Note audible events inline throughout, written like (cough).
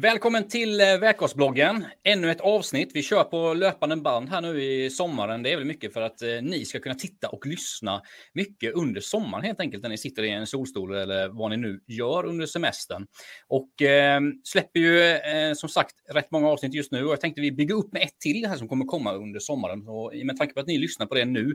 Välkommen till eh, Vätgasbloggen. Ännu ett avsnitt. Vi kör på löpande band här nu i sommaren. Det är väl mycket för att eh, ni ska kunna titta och lyssna mycket under sommaren helt enkelt när ni sitter i en solstol eller vad ni nu gör under semestern. Och eh, släpper ju eh, som sagt rätt många avsnitt just nu och jag tänkte vi bygger upp med ett till här som kommer komma under sommaren. Och med tanke på att ni lyssnar på det nu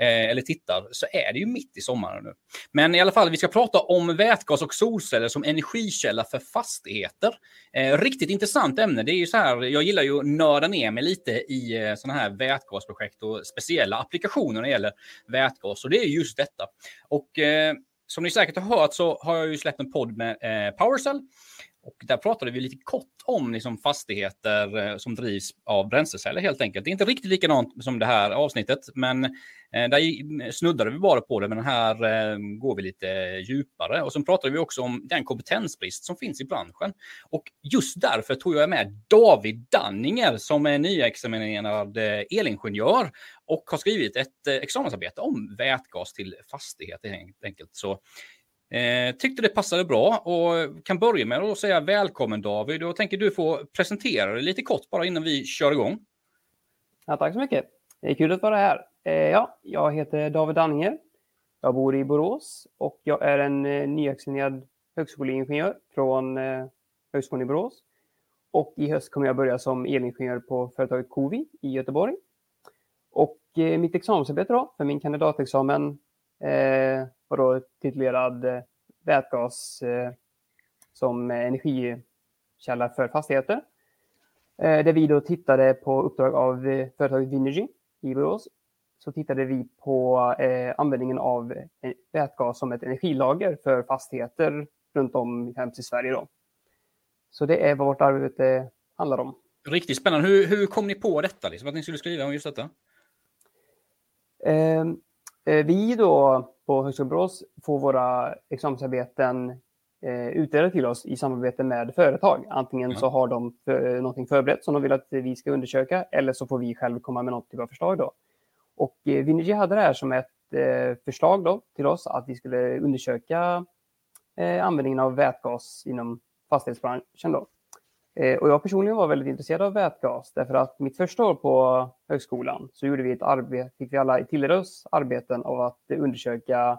Eh, eller tittar så är det ju mitt i sommaren nu. Men i alla fall, vi ska prata om vätgas och solceller som energikälla för fastigheter. Eh, riktigt intressant ämne. Det är ju så här, jag gillar ju att nörda ner mig lite i eh, sådana här vätgasprojekt och speciella applikationer när det gäller vätgas. Och det är just detta. Och eh, som ni säkert har hört så har jag ju släppt en podd med eh, Powercell och där pratade vi lite kort om liksom fastigheter eh, som drivs av bränsleceller helt enkelt. Det är inte riktigt likadant som det här avsnittet, men eh, där snuddade vi bara på det, men här eh, går vi lite djupare. Och så pratade vi också om den kompetensbrist som finns i branschen. Och just därför tog jag med David Danninger som är nyexaminerad elingenjör och har skrivit ett examensarbete om vätgas till fastighet helt enkelt. Så Eh, tyckte det passade bra och kan börja med att säga välkommen David. Jag tänker du få presentera dig lite kort bara innan vi kör igång. Ja, tack så mycket. Det är kul att vara här. Eh, ja, jag heter David Danninger. Jag bor i Borås och jag är en eh, nyexaminerad högskoleingenjör från eh, Högskolan i Borås. Och i höst kommer jag börja som elingenjör på företaget Covi i Göteborg. Och eh, mitt examensarbete då, för min kandidatexamen eh, var då titulerad eh, vätgas eh, som energikälla för fastigheter. Eh, där vi då tittade på uppdrag av eh, företaget Vinergy i Borås så tittade vi på eh, användningen av eh, vätgas som ett energilager för fastigheter runt om i Sverige. Då. Så det är vad vårt arbete handlar om. Riktigt spännande. Hur, hur kom ni på detta? Liksom, att ni skulle skriva om just detta? Eh, Eh, vi då på Högskolan Borås får våra examensarbeten eh, utdelade till oss i samarbete med företag. Antingen mm. så har de för, någonting förberett som de vill att vi ska undersöka eller så får vi själv komma med något typ av förslag. Då. Och eh, Vinergy hade det här som ett eh, förslag då till oss att vi skulle undersöka eh, användningen av vätgas inom fastighetsbranschen. Då. Eh, och jag personligen var väldigt intresserad av vätgas därför att mitt första år på högskolan så gjorde vi ett arbete, fick vi alla tilldelade oss arbeten av att undersöka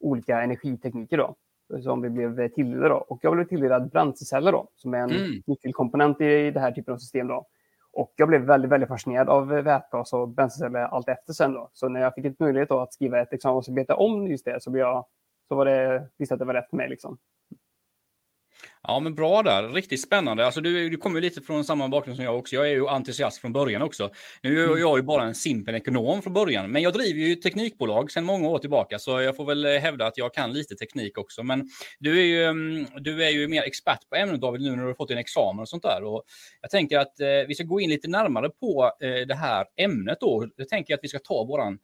olika energitekniker då, som vi blev tilldelade. Då. Och jag blev tilldelad bränsleceller då, som är en mm. nyckelkomponent i det här typen av system. Då. Och jag blev väldigt, väldigt fascinerad av vätgas och bränsleceller allt efter sen. Då. Så när jag fick ett möjlighet att skriva ett examensarbete om just det så, blev jag, så var det, visste att det var rätt för mig. Liksom. Ja, men bra där. Riktigt spännande. Alltså, du, du kommer lite från samma bakgrund som jag också. Jag är ju entusiast från början också. Nu är mm. jag ju bara en simpel ekonom från början, men jag driver ju teknikbolag sedan många år tillbaka, så jag får väl eh, hävda att jag kan lite teknik också. Men du är ju, mm, du är ju mer expert på ämnet David, nu när du har fått en examen och sånt där. Och jag tänker att eh, vi ska gå in lite närmare på eh, det här ämnet då. Jag tänker att vi ska ta våran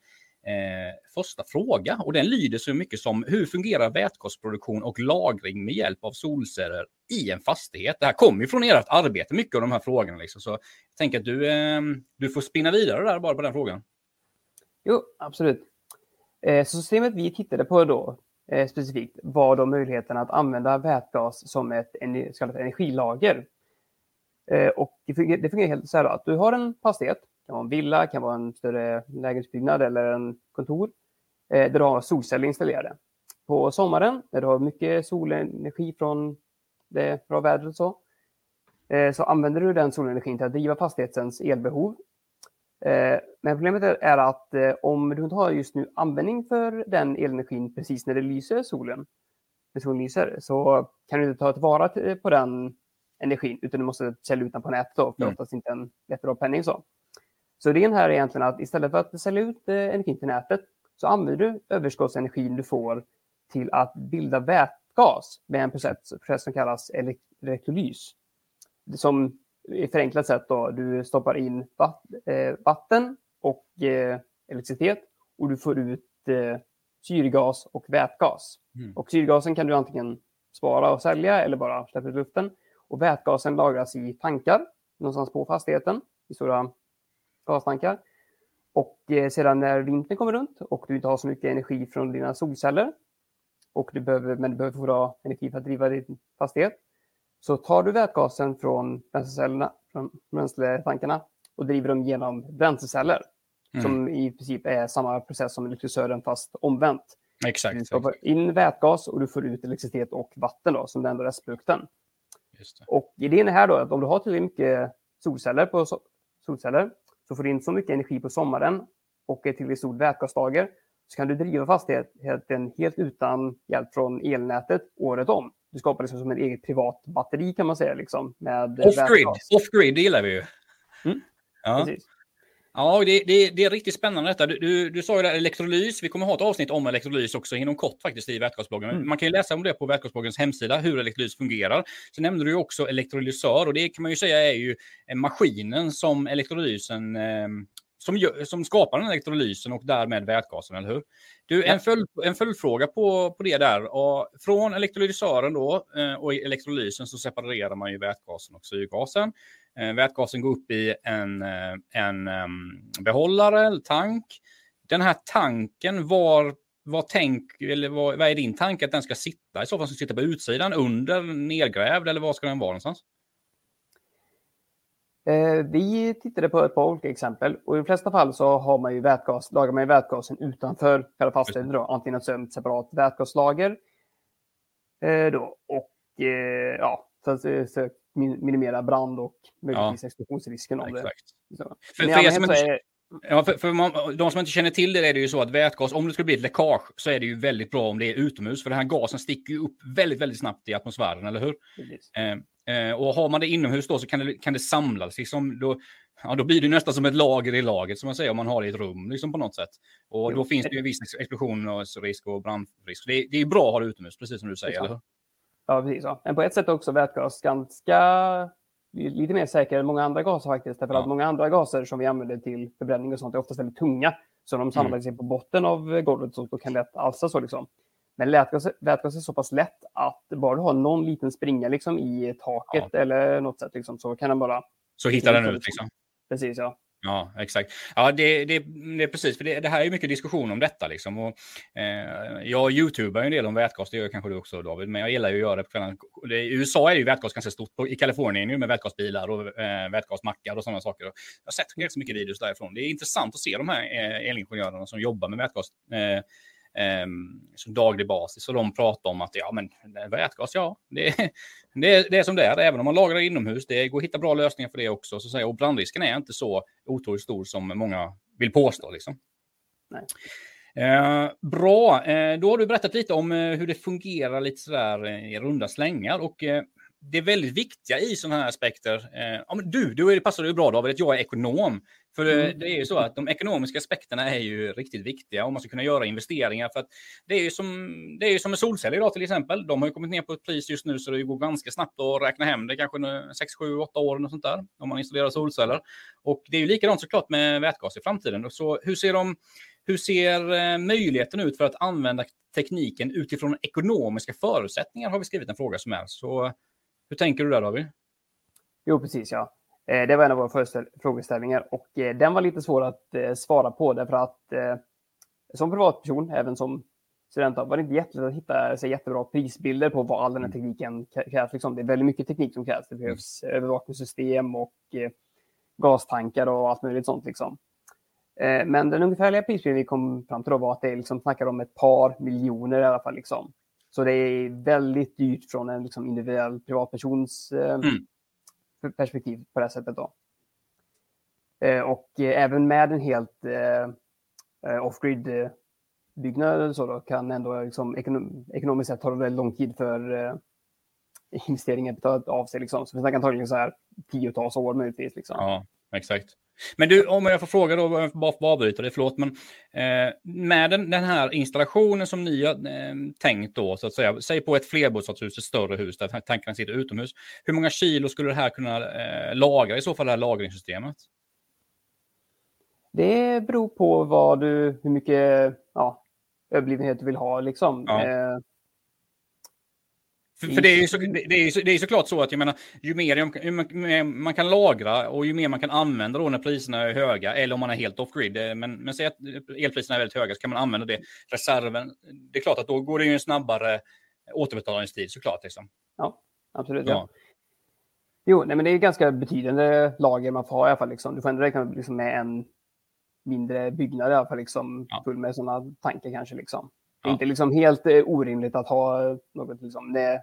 Eh, första fråga och den lyder så mycket som hur fungerar vätgasproduktion och lagring med hjälp av solceller i en fastighet? Det här kommer ju från ert arbete, mycket av de här frågorna. Liksom. Så jag tänker att du, eh, du får spinna vidare där bara på den frågan. Jo, absolut. Eh, så systemet vi tittade på då eh, specifikt var då möjligheten att använda vätgas som ett så kallat energilager. Eh, och det fungerar, helt så här att du har en fastighet kan vara en villa, kan vara en större lägenhetsbyggnad eller en kontor eh, där du har solceller installerade. På sommaren när du har mycket solenergi från det bra vädret och så, eh, så använder du den solenergin till att driva fastighetens elbehov. Eh, men problemet är att eh, om du inte har just nu användning för den elenergin precis när det lyser solen, när solen lyser, så kan du inte ta tillvara på den energin utan du måste sälja ut den på nätet då, för mm. oftast inte en jättebra penning så. Så idén här är egentligen att istället för att sälja ut eh, energin till nätet så använder du överskottsenergin du får till att bilda vätgas med en process, process som kallas elektrolys. Som i förenklat sätt då, du stoppar in eh, vatten och eh, elektricitet och du får ut syrgas och vätgas. Mm. Och syrgasen kan du antingen spara och sälja eller bara släppa ut luften. Och vätgasen lagras i tankar någonstans på fastigheten i stora gastankar. Och eh, sedan när vintern kommer runt och du inte har så mycket energi från dina solceller, och du behöver, men du behöver få energi för att driva din fastighet, Så tar du vätgasen från bränslecellerna, från bränsletankarna och driver dem genom bränsleceller, mm. som i princip är samma process som elektrolysören fast omvänt. Exakt. Du stoppar in vätgas och du får ut elektricitet och vatten då, som den enda restprodukten. Och idén är här då att om du har tillräckligt mycket solceller, på solceller så får du in så mycket energi på sommaren och ett tillräckligt stort vätgaslager så kan du driva fastigheten helt utan hjälp från elnätet året om. Du skapar liksom som en eget privat batteri kan man säga. Liksom, Off-grid, off-grid gillar vi ju. Mm. Ja. Precis. Ja, det, det, det, är riktigt spännande detta. Du, du, du sa ju där elektrolys. Vi kommer ha ett avsnitt om elektrolys också inom kort faktiskt i vätgasbloggen. Mm. Man kan ju läsa om det på vätgasbloggens hemsida, hur elektrolys fungerar. Så nämnde du också elektrolysör och det kan man ju säga är ju maskinen som elektrolysen eh, som, som skapar den elektrolysen och därmed vätgasen, eller hur? Du, en, följd, en följdfråga på, på det där. Och från elektrolysören då eh, och elektrolysen så separerar man ju vätgasen och syrgasen. Eh, vätgasen går upp i en, eh, en behållare eller tank. Den här tanken, var, var tänk, eller var, vad är din tanke att den ska sitta? I så fall ska sitta på utsidan, under, nedgrävd eller var ska den vara någonstans? Eh, vi tittade på ett par olika exempel och i de flesta fall så har man ju vätgas, lagar man ju vätgasen utanför själva fastigheten då, antingen ett separat vätgaslager då, och ja, så minimera brand och möjligtvis ja. explosionsrisken av det. Så. För, för, som inte, ja, för, för man, de som inte känner till det är det ju så att vätgas, om det skulle bli ett läckage så är det ju väldigt bra om det är utomhus, för den här gasen sticker ju upp väldigt, väldigt snabbt i atmosfären, eller hur? Eh, Eh, och har man det inomhus då så kan det, kan det samlas. Liksom, då, ja, då blir det nästan som ett lager i laget, som man säger, om man har det i ett rum liksom, på något sätt. Och jo. då finns det ju en viss explosionsrisk och brandrisk. Det, det är bra att ha det utomhus, precis som du säger. Ja, precis. Ja. Men på ett sätt också vätgas ganska lite mer säker än många andra gaser faktiskt. Därför ja. att många andra gaser som vi använder till förbränning och sånt är oftast väldigt tunga. Så de samlar mm. sig på botten av golvet och kan lätt alstra så liksom. Men vätgas, vätgas är så pass lätt att bara du har någon liten springa liksom, i taket ja. eller något sätt liksom, så kan den bara... Så hittar den ut liksom? Precis, ja. Ja, exakt. Ja, det, det, det är precis, för det, det, här är mycket diskussion om detta. Liksom. Och, eh, jag youtubar en del om vätgas, det gör kanske du också David, men jag gillar ju att göra det på kvällen. I USA är ju vätgas ganska stort, i Kalifornien ju med vätgasbilar och eh, vätgasmackar och sådana saker. Och jag har sett ganska mycket videos därifrån. Det är intressant att se de här eh, elingenjörerna som jobbar med vätgas. Eh, som daglig basis. Och de pratar om att ja, men vätgas, ja, det, (laughs) det, är, det är som det är. Även om man lagrar inomhus, det går att hitta bra lösningar för det också. Så säga, och brandrisken är inte så otroligt stor som många vill påstå. Liksom. Nej. Eh, bra, eh, då har du berättat lite om eh, hur det fungerar lite sådär eh, i runda slängar. Och eh, det är väldigt viktiga i sådana här aspekter. Eh, ja, men du, du passar ju bra David, att jag är ekonom. För mm. det är ju så att de ekonomiska aspekterna är ju riktigt viktiga om man ska kunna göra investeringar. För att det är ju som, det är ju som med solceller idag till exempel. De har ju kommit ner på ett pris just nu så det går ganska snabbt att räkna hem det. Kanske 6, 7, 8 år och sånt där om man installerar solceller. Och det är ju likadant såklart med vätgas i framtiden. Så hur ser de hur ser eh, möjligheten ut för att använda tekniken utifrån ekonomiska förutsättningar? Har vi skrivit en fråga som är. Så hur tänker du där David? Jo, precis ja. Eh, det var en av våra frågeställningar och eh, den var lite svår att eh, svara på därför att som privatperson, även som student, var det inte jättelätt att hitta så jättebra prisbilder på vad all den här mm. tekniken krävs. Liksom. Det är väldigt mycket teknik som krävs. Det behövs mm. övervakningssystem och gastankar och allt möjligt sånt. Liksom. Men den ungefärliga prisbilden vi kom fram till då var att det liksom snackar om ett par miljoner i alla fall. Liksom. Så det är väldigt dyrt från en liksom, individuell privatpersons mm perspektiv på det här sättet. Då. Eh, och eh, även med en helt eh, eh off-grid eh, byggnad så då, kan ändå liksom, ekonom ekonomiskt sett ta det väldigt lång tid för eh, investeringen betalat av sig. Liksom. Så vi snackar antagligen så här tiotals år möjligtvis. Liksom. Ja, exakt. Men du, om jag får fråga då, bara för att avbryta dig, förlåt, men eh, med den, den, här installationen som ni har eh, tänkt då, så att säga, säg på ett flerbostadshus, ett större hus där tankarna sitter utomhus, hur många kilo skulle det här kunna eh, lagra i så fall, det här lagringssystemet? Det beror på vad du, hur mycket ja, överblivenhet du vill ha liksom. Ja. För, det, är ju så, det, är så, det är såklart så att jag menar, ju mer man kan lagra och ju mer man kan använda då när priserna är höga, eller om man är helt off-grid, eh, men, men säg att elpriserna är väldigt höga, så kan man använda det, reserven. Det är klart att då går det ju en snabbare återbetalningstid såklart. Liksom. Ja, absolut. Ja. Jo, nej, men det är ganska betydande lager man får ha i alla fall. Liksom. Du får ändå räkna liksom, med en mindre byggnad i alla fall, liksom, ja. full med sådana tankar kanske. Liksom. Det är ja. inte liksom helt eh, orimligt att ha något, liksom, det,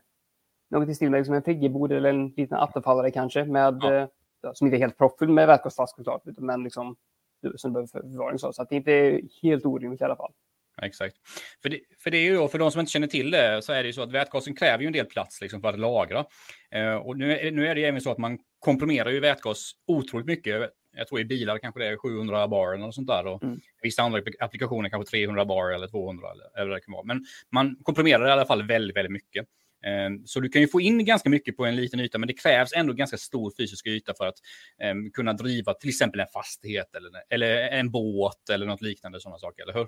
något i stil med liksom en friggebod eller en liten attefallare kanske, med, ja. eh, som inte är helt proppfull med vätgasflask såklart, men liksom, som behöver förvaring. Så, så att det inte är helt orimligt i alla fall. Exakt. För det, för det är ju då, för de som inte känner till det, så är det ju så att vätgasen kräver ju en del plats liksom, för att lagra. Eh, och nu är, nu är det även så att man komprimerar ju vätgas otroligt mycket. Jag tror i bilar kanske det är 700 bar eller något sånt där. Och mm. Vissa andra applikationer kanske 300 bar eller 200 eller, eller det kan vara. Men man komprimerar i alla fall väldigt, väldigt mycket. Ehm, så du kan ju få in ganska mycket på en liten yta, men det krävs ändå ganska stor fysisk yta för att um, kunna driva till exempel en fastighet eller, eller en båt eller något liknande sådana saker, eller hur?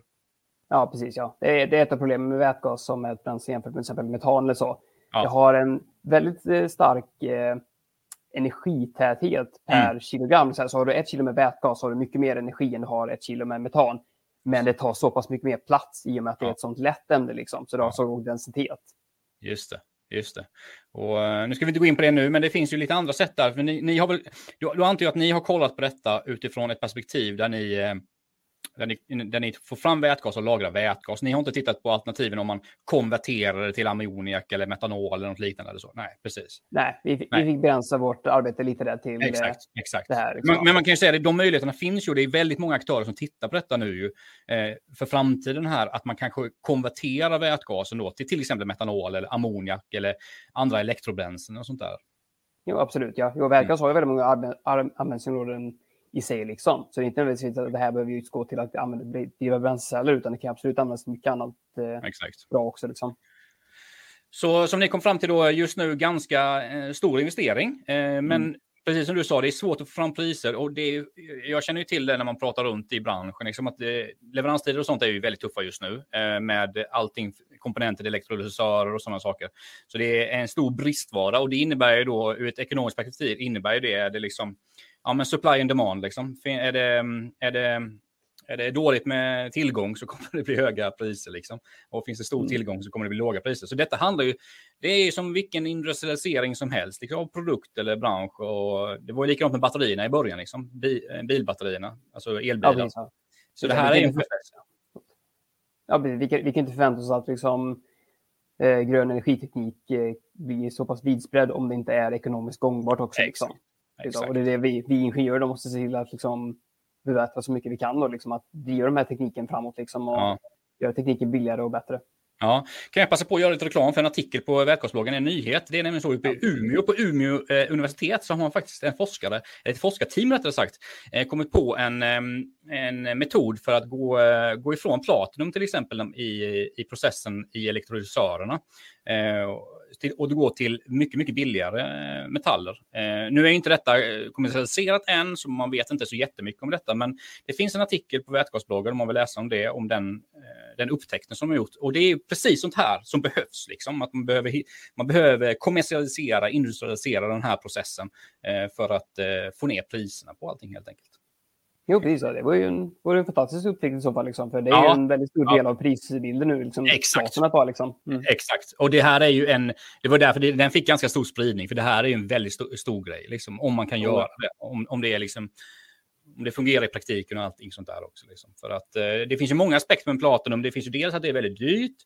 Ja, precis. Ja. Det, är, det är ett av problemen med vätgas som är bränsle jämfört med till exempel metan eller så. Ja. Det har en väldigt eh, stark eh, energitäthet per mm. kilogram. Så, så har du ett kilo med vätgas har du mycket mer energi än du har ett kilo med metan. Men det tar så pass mycket mer plats i och med att det är ett sånt lätt ämne. Liksom, så det har så låg densitet. Just det. Just det. Och, uh, nu ska vi inte gå in på det nu, men det finns ju lite andra sätt där. För ni, ni har väl, då, då antar jag att ni har kollat på detta utifrån ett perspektiv där ni uh, där ni, där ni får fram vätgas och lagrar vätgas. Ni har inte tittat på alternativen om man konverterar det till ammoniak eller metanol eller något liknande. Eller så. Nej, precis. Nej, vi, Nej. vi fick begränsa vårt arbete lite där till exakt, exakt. det här. Liksom. Men, men, man kan ju säga att de möjligheterna finns ju. Det är väldigt många aktörer som tittar på detta nu ju, eh, för framtiden här, att man kanske konverterar vätgasen då till till exempel metanol eller ammoniak eller andra elektrobränslen och sånt där. Jo, absolut. Ja. Jo, vätgas mm. har ju väldigt många användningsområden i sig. Liksom. Så det är inte nödvändigtvis att det här behöver utgå till att använda driva bränsleceller, utan det kan absolut användas till mycket annat eh, bra också. Liksom. Så som ni kom fram till då, just nu ganska eh, stor investering. Eh, men mm. precis som du sa, det är svårt att få fram priser. Och det är, jag känner ju till det när man pratar runt i branschen. Liksom att det, leveranstider och sånt är ju väldigt tuffa just nu. Eh, med allting, komponenter, elektrolysörer och sådana saker. Så det är en stor bristvara. Och det innebär ju då, ur ett ekonomiskt perspektiv, innebär ju det, det liksom ja, men supply and demand. Liksom. Är, det, är, det, är det dåligt med tillgång så (laughs) kommer det bli höga priser. Liksom. Och finns det stor mm. tillgång så kommer det bli låga priser. Så detta handlar ju, det är ju som vilken industrialisering som helst, liksom, av produkt eller bransch. Och det var ju likadant med batterierna i början, liksom. bilbatterierna, alltså elbilar. Ja, så det här är ju en process. Ja, vi kan, vi kan inte förvänta oss att liksom, eh, grön energiteknik eh, blir så pass vidspridd om det inte är ekonomiskt gångbart också. Liksom. Exakt. Och det är det vi, vi ingenjörer måste se till att liksom beväpna så mycket vi kan och liksom att driva de här tekniken framåt liksom och ja. göra tekniken billigare och bättre. Ja, kan jag passa på att göra lite reklam för en artikel på Vätgasbloggen, en nyhet. Det är nämligen så uppe i Umeå, på Umeå eh, universitet, så har man faktiskt en forskare, ett forskarteam rättare sagt, eh, kommit på en, en metod för att gå, eh, gå ifrån platinum till exempel i, i processen i elektrolysörerna. Eh, till, och det går till mycket, mycket billigare eh, metaller. Eh, nu är inte detta eh, kommersialiserat än, så man vet inte så jättemycket om detta, men det finns en artikel på Vätgasbloggen om man vill läsa om det, om den, eh, den upptäckten som har gjort. Och det är precis sånt här som behövs, liksom, att man behöver, man behöver kommersialisera, industrialisera den här processen för att få ner priserna på allting helt enkelt. Jo, precis. Det var ju en, var en fantastisk upptäckt i så fall. Liksom, för det är ja, en väldigt stor del av prisbilden nu. Liksom, Exakt. På, liksom. mm. Exakt. Och det här är ju en... Det var därför det, den fick ganska stor spridning. För det här är ju en väldigt stor, stor grej. Liksom, om man kan mm. göra det. Om, om det är liksom... Om det fungerar i praktiken och allting sånt där också. Liksom. För att eh, det finns ju många aspekter med Platinum. Det finns ju dels att det är väldigt dyrt.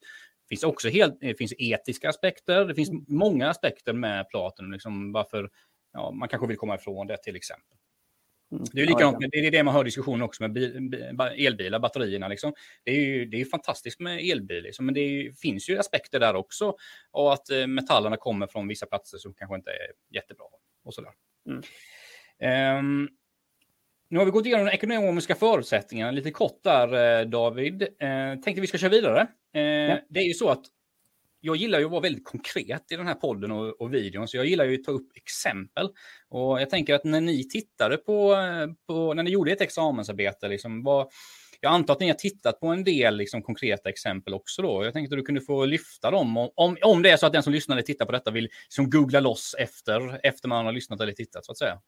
Det finns också helt, det finns etiska aspekter. Det finns många aspekter med Platinum. Liksom, varför ja, man kanske vill komma ifrån det till exempel. Mm. Det är likadant, ja, det är det man hör diskussioner också med bil, elbilar, batterierna. Liksom. Det är ju det är fantastiskt med elbil, liksom, men det är, finns ju aspekter där också. Och att eh, metallerna kommer från vissa platser som kanske inte är jättebra. Och sådär. Mm. Um, nu har vi gått igenom de ekonomiska förutsättningarna lite kort där, eh, David. Uh, tänkte vi ska köra vidare. Uh, ja. Det är ju så att jag gillar ju att vara väldigt konkret i den här podden och, och videon, så jag gillar ju att ta upp exempel. Och jag tänker att när ni tittade på, på när ni gjorde ett examensarbete, liksom, vad, jag antar att ni har tittat på en del liksom, konkreta exempel också då. Jag tänkte att du kunde få lyfta dem. Om, om det är så att den som lyssnar eller tittar på detta vill liksom, googla loss efter, efter man har lyssnat eller tittat, så att säga.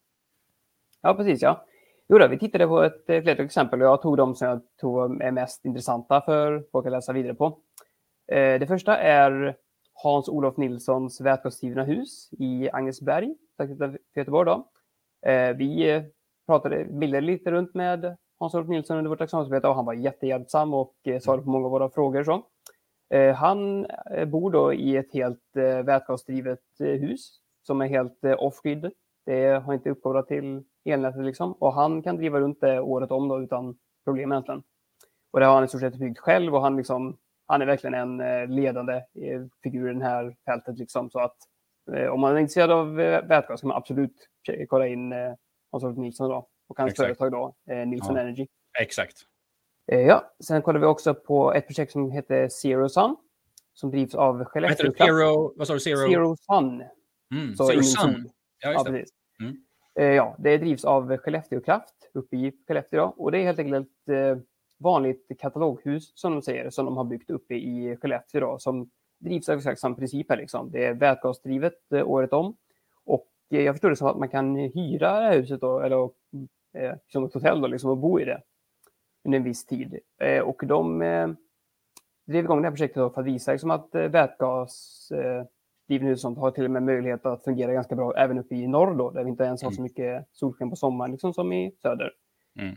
Ja, precis. Ja. Jo, då, vi tittade på ett flertal exempel och jag tog de som jag tror är mest intressanta för folk att läsa vidare på. Eh, det första är Hans-Olof Nilssons vätgasdrivna hus i Agnesberg, för Göteborg. Då. Eh, vi pratade, bildade lite runt med Hans-Olof Nilsson under vårt examensarbete och han var jättehjälpsam och svarade på många av våra frågor. Så. Han bor då i ett helt vätgasdrivet hus som är helt off-grid. Det har inte uppkopplat till elnätet liksom. Och han kan driva runt det året om då, utan problem egentligen. Och det har han i stort sett byggt själv och han, liksom, han är verkligen en eh, ledande eh, figur i det här fältet. Liksom. Så att eh, om man är intresserad av vätgas kan man absolut kolla in Hans-Olof Nilsson då, och hans Exakt. företag då, Nilsson ja. Energy. Exakt. Ja, sen kollar vi också på ett projekt som heter Zero Sun som drivs av Skellefteå. Zero, vad sa du? Zero? Zero Sun. Mm, så Zero Sun. Ja, just ja, precis. Mm. Ja, det drivs av Skellefteå Kraft uppe i Skellefteå. Och det är helt enkelt vanligt kataloghus som de säger, som de har byggt uppe i Skellefteå då, som drivs av exakt samma princip här liksom. Det är vätgasdrivet eh, året om och eh, jag förstår det som att man kan hyra det här huset då, eller eh, som ett hotell då, liksom, och bo i det under en viss tid. Eh, och de eh, drev igång det här projektet då för att visa liksom, att eh, vätgasdrivna eh, hus sånt har till och med möjlighet att fungera ganska bra även uppe i norr då, där vi inte ens har så mm. mycket solsken på sommaren liksom, som i söder. Mm.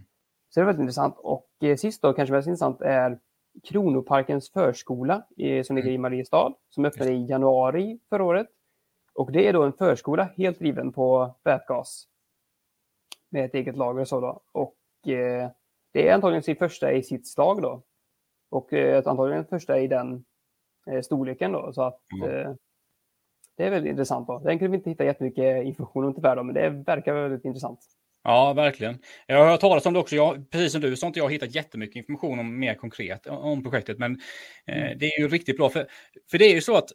Så det är väldigt intressant. Och eh, sist då, kanske mest intressant, är Kronoparkens förskola i, som ligger i mm. Mariestad, som öppnade i januari förra året. Och det är då en förskola helt driven på vätgas med ett eget lager och så då. Och eh, det är antagligen sin första i sitt slag då. Och eh, antagligen första i den eh, storleken då. Så att mm. eh, det är väldigt intressant då. Den kunde vi inte hitta jättemycket information om tyvärr då, men det verkar väldigt intressant. Ja, verkligen. Jag har hört talas om det också. Jag, precis som du så har inte jag hittat jättemycket information om mer konkret om projektet. Men eh, mm. det är ju riktigt bra. För, för det är ju så att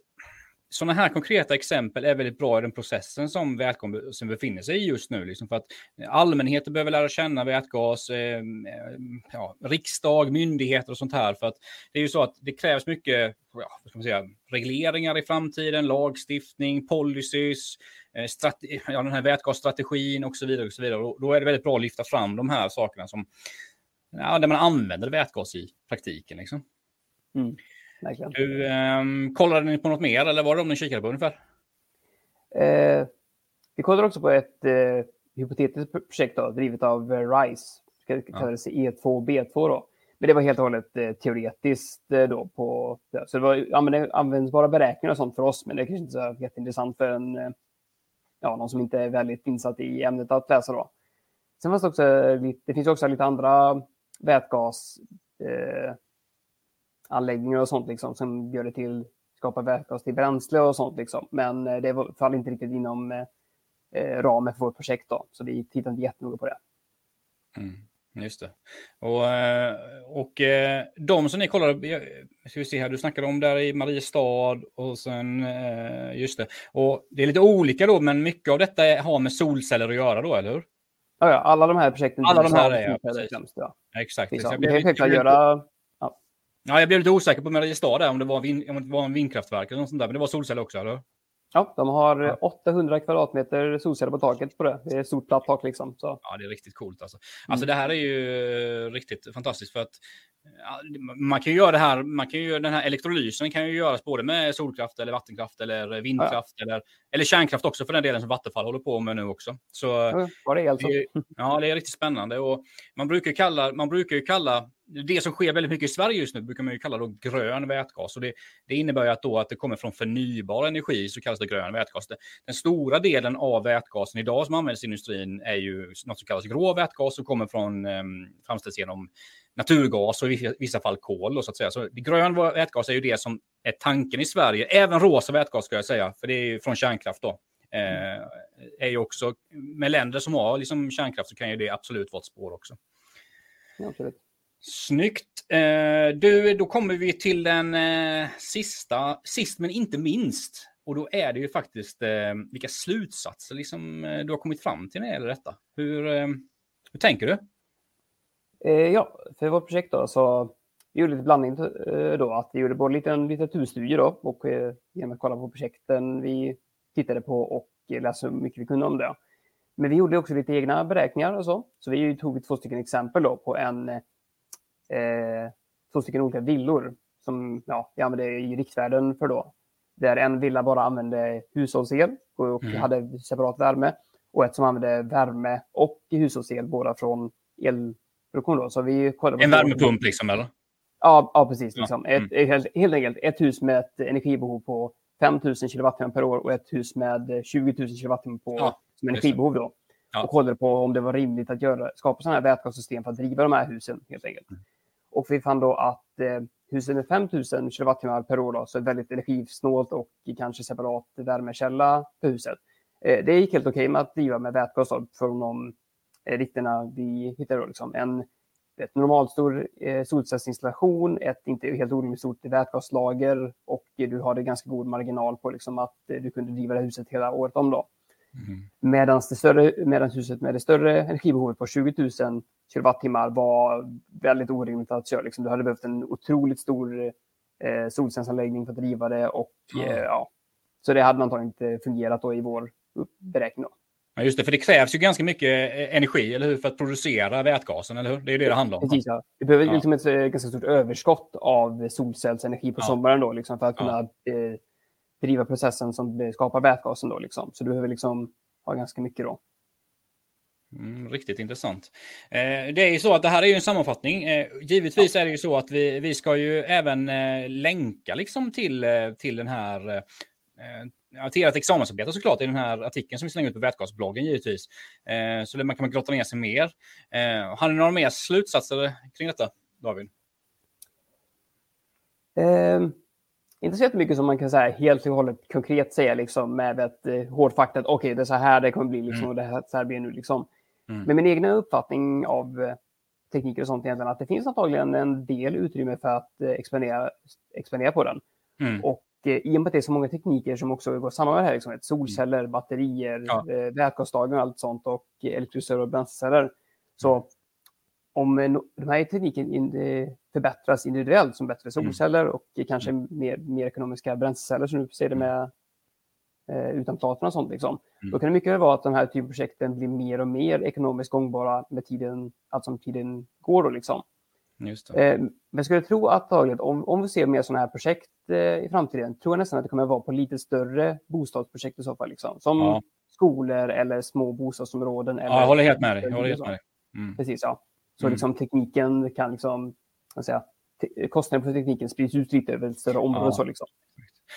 sådana här konkreta exempel är väldigt bra i den processen som vätgasen befinner sig i just nu. Liksom för att allmänheten behöver lära känna vätgas, eh, ja, riksdag, myndigheter och sånt här. För att det är ju så att det krävs mycket ja, ska man säga, regleringar i framtiden, lagstiftning, policies, Eh, ja, den här vätgasstrategin och så vidare. Och så vidare. Och då är det väldigt bra att lyfta fram de här sakerna som ja, där man använder vätgas i praktiken. Liksom. Mm, du, um, kollade ni på något mer eller var det de ni kikade på ungefär? Eh, vi kollade också på ett eh, hypotetiskt projekt då, drivet av eh, RISE. Det kallades ja. E2 och B2 då. Men det var helt och hållet eh, teoretiskt eh, då på Så det var användbara beräkningar och sånt för oss, men det är kanske inte så jätteintressant för en eh, ja, någon som inte är väldigt insatt i ämnet att läsa. Då. Sen fanns det, också, det finns också lite andra vätgasanläggningar eh, och sånt liksom, som gör det till skapa vätgas till bränsle och sånt. Liksom. Men eh, det faller inte riktigt inom eh, ramen för vårt projekt. Då, så vi tittar inte jättenoga på det. Mm. Just det. Och, eh, och eh, de som ni kollade, ska vi se här, du snackade om där i Mariestad och sen, eh, just det. Och det är lite olika då, men mycket av detta har med solceller att göra då, eller hur? Ja, ja alla de här projekten. Alla de här är, ja, främst, ja. Exakt. Liksom. Jag blev, det göra... Ja. ja, jag blev lite osäker på Mariestad där, om det var, om det var en vindkraftverk eller något sånt där, men det var solceller också, eller? Ja, de har ja. 800 kvadratmeter solceller på taket på det. Det är ett stort platt tak liksom. Så. Ja, det är riktigt coolt alltså. Alltså mm. det här är ju riktigt fantastiskt för att man kan ju göra det här, man kan ju, den här elektrolysen kan ju göras både med solkraft eller vattenkraft eller vindkraft ja. eller, eller kärnkraft också för den delen som Vattenfall håller på med nu också. Så, ja, det är alltså. det, ja, det är riktigt spännande och man brukar, kalla, man brukar ju kalla det som sker väldigt mycket i Sverige just nu brukar man ju kalla då grön vätgas. Och det, det innebär ju att, då att det kommer från förnybar energi, så kallas det grön vätgas. Den stora delen av vätgasen idag som används i industrin är ju något som kallas grå vätgas som kommer från, eh, framställs genom naturgas och i vissa fall kol. Då, så att säga. Så grön vätgas är ju det som är tanken i Sverige. Även rosa vätgas ska jag säga, för det är ju från kärnkraft. Då. Eh, är ju också, med länder som har liksom kärnkraft så kan ju det absolut vara ett spår också. absolut. Snyggt. Eh, du, då kommer vi till den eh, sista, sist men inte minst. Och då är det ju faktiskt eh, vilka slutsatser liksom, eh, du har kommit fram till när det gäller detta. Hur, eh, hur tänker du? Eh, ja, för vårt projekt då så vi gjorde lite blandning eh, då, att vi gjorde både en liten litteraturstudie då och eh, genom att kolla på projekten vi tittade på och eh, läsa hur mycket vi kunde om det. Men vi gjorde också lite egna beräkningar och så. Så vi tog två stycken exempel då på en, eh, eh, två stycken olika villor som ja, vi använde i riktvärden för då. där en villa bara använde hushållsel och mm. hade separat värme och ett som använde värme och hushållsel båda från elproduktion. Då. Så vi en värmepump liksom eller? Ja, ja precis. Liksom. Ja. Mm. Ett, helt, helt enkelt ett hus med ett energibehov på 5 000 kWh per år och ett hus med 20 000 kWh på ja, som energibehov. Då. Ja. Och kollade på om det var rimligt att göra, skapa sådana här vätgassystem för att driva de här husen helt enkelt. Mm. Och vi fann då att eh, huset med 5 000 kWh per år, då, så väldigt energisnålt och kanske separat värmekälla för huset. Eh, det gick helt okej okay med att driva med vätgas från de eh, rikterna vi hittade. Då, liksom. En ett normalstor eh, solcellsinstallation, ett inte helt orimligt stort vätgaslager och du hade ganska god marginal på liksom att eh, du kunde driva det huset hela året om. Då. Mm. Medan huset med det större energibehovet på 20 000 kilowattimmar var väldigt orimligt att köra. Liksom, du hade behövt en otroligt stor eh, solcellsanläggning för att driva det och mm. eh, ja, så det hade antagligen inte fungerat då i vår beräkning. Då. Ja, just det, för det krävs ju ganska mycket eh, energi, eller hur, för att producera vätgasen, eller hur? Det är ju det det handlar om. Precis, ja. Det behöver ja. liksom ett eh, ganska stort överskott av solcellsenergi på ja. sommaren då, liksom, för att kunna eh, driva processen som skapar vätgasen. Då, liksom. Så du behöver liksom ha ganska mycket då. Mm, riktigt intressant. Eh, det är ju så att det här är ju en sammanfattning. Eh, givetvis är det ju så att vi, vi ska ju även eh, länka liksom till, eh, till den här ja, till ert examensarbete såklart i den här artikeln som vi slänger ut på Vätgasbloggen givetvis. Eh, så man kan grotta ner sig mer. Eh, har ni några mer slutsatser kring detta, David? Eh, inte så jättemycket som man kan säga helt och hållet konkret säga liksom med ett eh, hårt fakta att okej, okay, det är så här det kommer bli liksom, mm. och det här, så här blir nu liksom. Mm. Men min egna uppfattning av eh, tekniker och sånt egentligen att det finns antagligen en del utrymme för att eh, expandera, expandera på den. Mm. Och Eh, i och med att det är så många tekniker som också går samman med det här, liksom, solceller, batterier, ja. eh, vätgaslagring och allt sånt och elektrolysörer och bränsleceller. Så om de här tekniken in, eh, förbättras individuellt som bättre mm. solceller och kanske mm. mer, mer ekonomiska bränsleceller som du ser det mm. med eh, utan platen och sånt, liksom, mm. då kan det mycket väl vara att de här typen av projekten blir mer och mer ekonomiskt gångbara med tiden, allt som tiden går. Då, liksom. Eh, men jag skulle tro att om, om vi ser mer sådana här projekt eh, i framtiden, tror jag nästan att det kommer att vara på lite större bostadsprojekt i så fall. Liksom. Som ja. skolor eller små bostadsområden. Eller ja, jag håller helt med dig. Håller helt med dig. Mm. Precis, ja. Så mm. liksom, tekniken kan liksom, säga, kostnaden för tekniken sprids ut lite över ett större område. Ja. Så, liksom.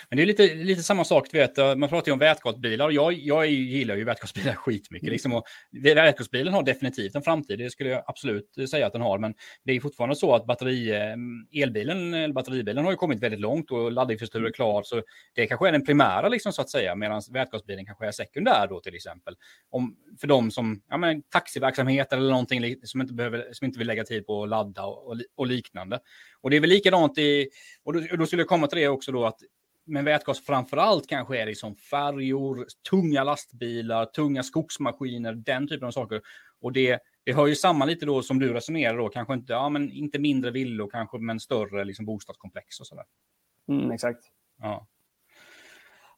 Men det är lite, lite samma sak, du vet, man pratar ju om vätgasbilar och jag, jag gillar ju vätgasbilar (laughs) skitmycket. Mm. Liksom, och vätgasbilen har definitivt en framtid, det skulle jag absolut säga att den har, men det är fortfarande så att batteri, eh, elbilen, eller batteribilen har ju kommit väldigt långt och laddinfrastruktur är klar, så det kanske är den primära liksom, så att säga, medan vätgasbilen kanske är sekundär då till exempel. Om, för de som, ja men taxiverksamhet eller någonting som inte, behöver, som inte vill lägga tid på att ladda och, och, och liknande. Och det är väl likadant i, och då, och då skulle jag komma till det också då att men vätgas framför allt kanske är liksom färjor, tunga lastbilar, tunga skogsmaskiner, den typen av saker. Och det, det hör ju samman lite då som du resonerar då, kanske inte, ja, men inte mindre villor kanske, men större liksom bostadskomplex och sådär. Mm, exakt. Ja.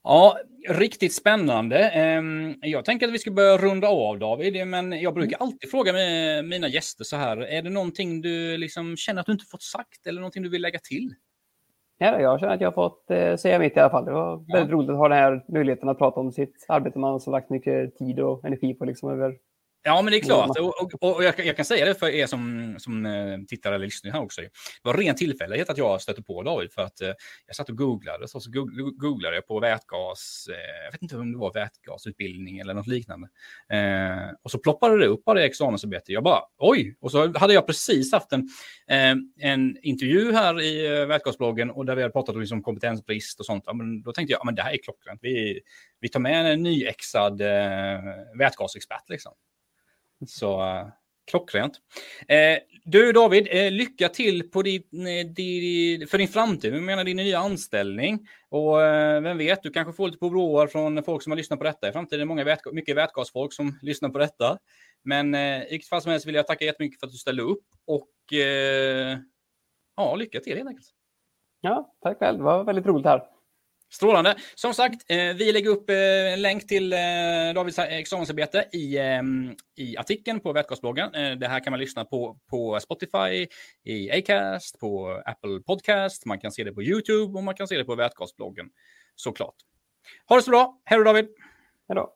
Ja, riktigt spännande. Ehm, jag tänker att vi ska börja runda av David, men jag brukar mm. alltid fråga mina gäster så här. Är det någonting du liksom känner att du inte fått sagt eller någonting du vill lägga till? Ja, jag känner att jag har fått eh, säga mitt i alla fall. Det var väldigt roligt att ha den här möjligheten att prata om sitt arbete man har lagt mycket tid och energi på liksom, över Ja, men det är klart. Och, och, och jag, jag, kan säga det för er som, som eh, tittar eller lyssnar här också. Det var ren tillfällighet att jag stötte på David för att eh, jag satt och googlade. Så, så googlade jag på vätgas. Eh, jag vet inte om det var vätgasutbildning eller något liknande. Eh, och så ploppade det upp bara det examensarbete. Jag bara oj! Och så hade jag precis haft en, eh, en intervju här i vätgasbloggen och där vi hade pratat liksom om kompetensbrist och sånt. Ja, men då tänkte jag att ja, det här är klockrent. Vi, vi tar med en nyexad eh, vätgasexpert. Liksom. Så eh, klockrent. Eh, du David, eh, lycka till på din, eh, din, för din framtid, jag menar din nya anställning. Och eh, vem vet, du kanske får lite påbråar från folk som har lyssnat på detta i framtiden. Det är många vätgas, mycket vätgasfolk som lyssnar på detta. Men eh, i vilket fall som helst vill jag tacka jättemycket för att du ställde upp. Och eh, ja, lycka till helt enkelt. Ja, tack själv. Det var väldigt roligt här. Strålande. Som sagt, eh, vi lägger upp eh, en länk till eh, Davids examensarbete i, eh, i artikeln på Vätgasbloggen. Eh, det här kan man lyssna på på Spotify, i Acast, på Apple Podcast. Man kan se det på YouTube och man kan se det på Vätgasbloggen såklart. Ha det så bra. Hej då David! Hej då!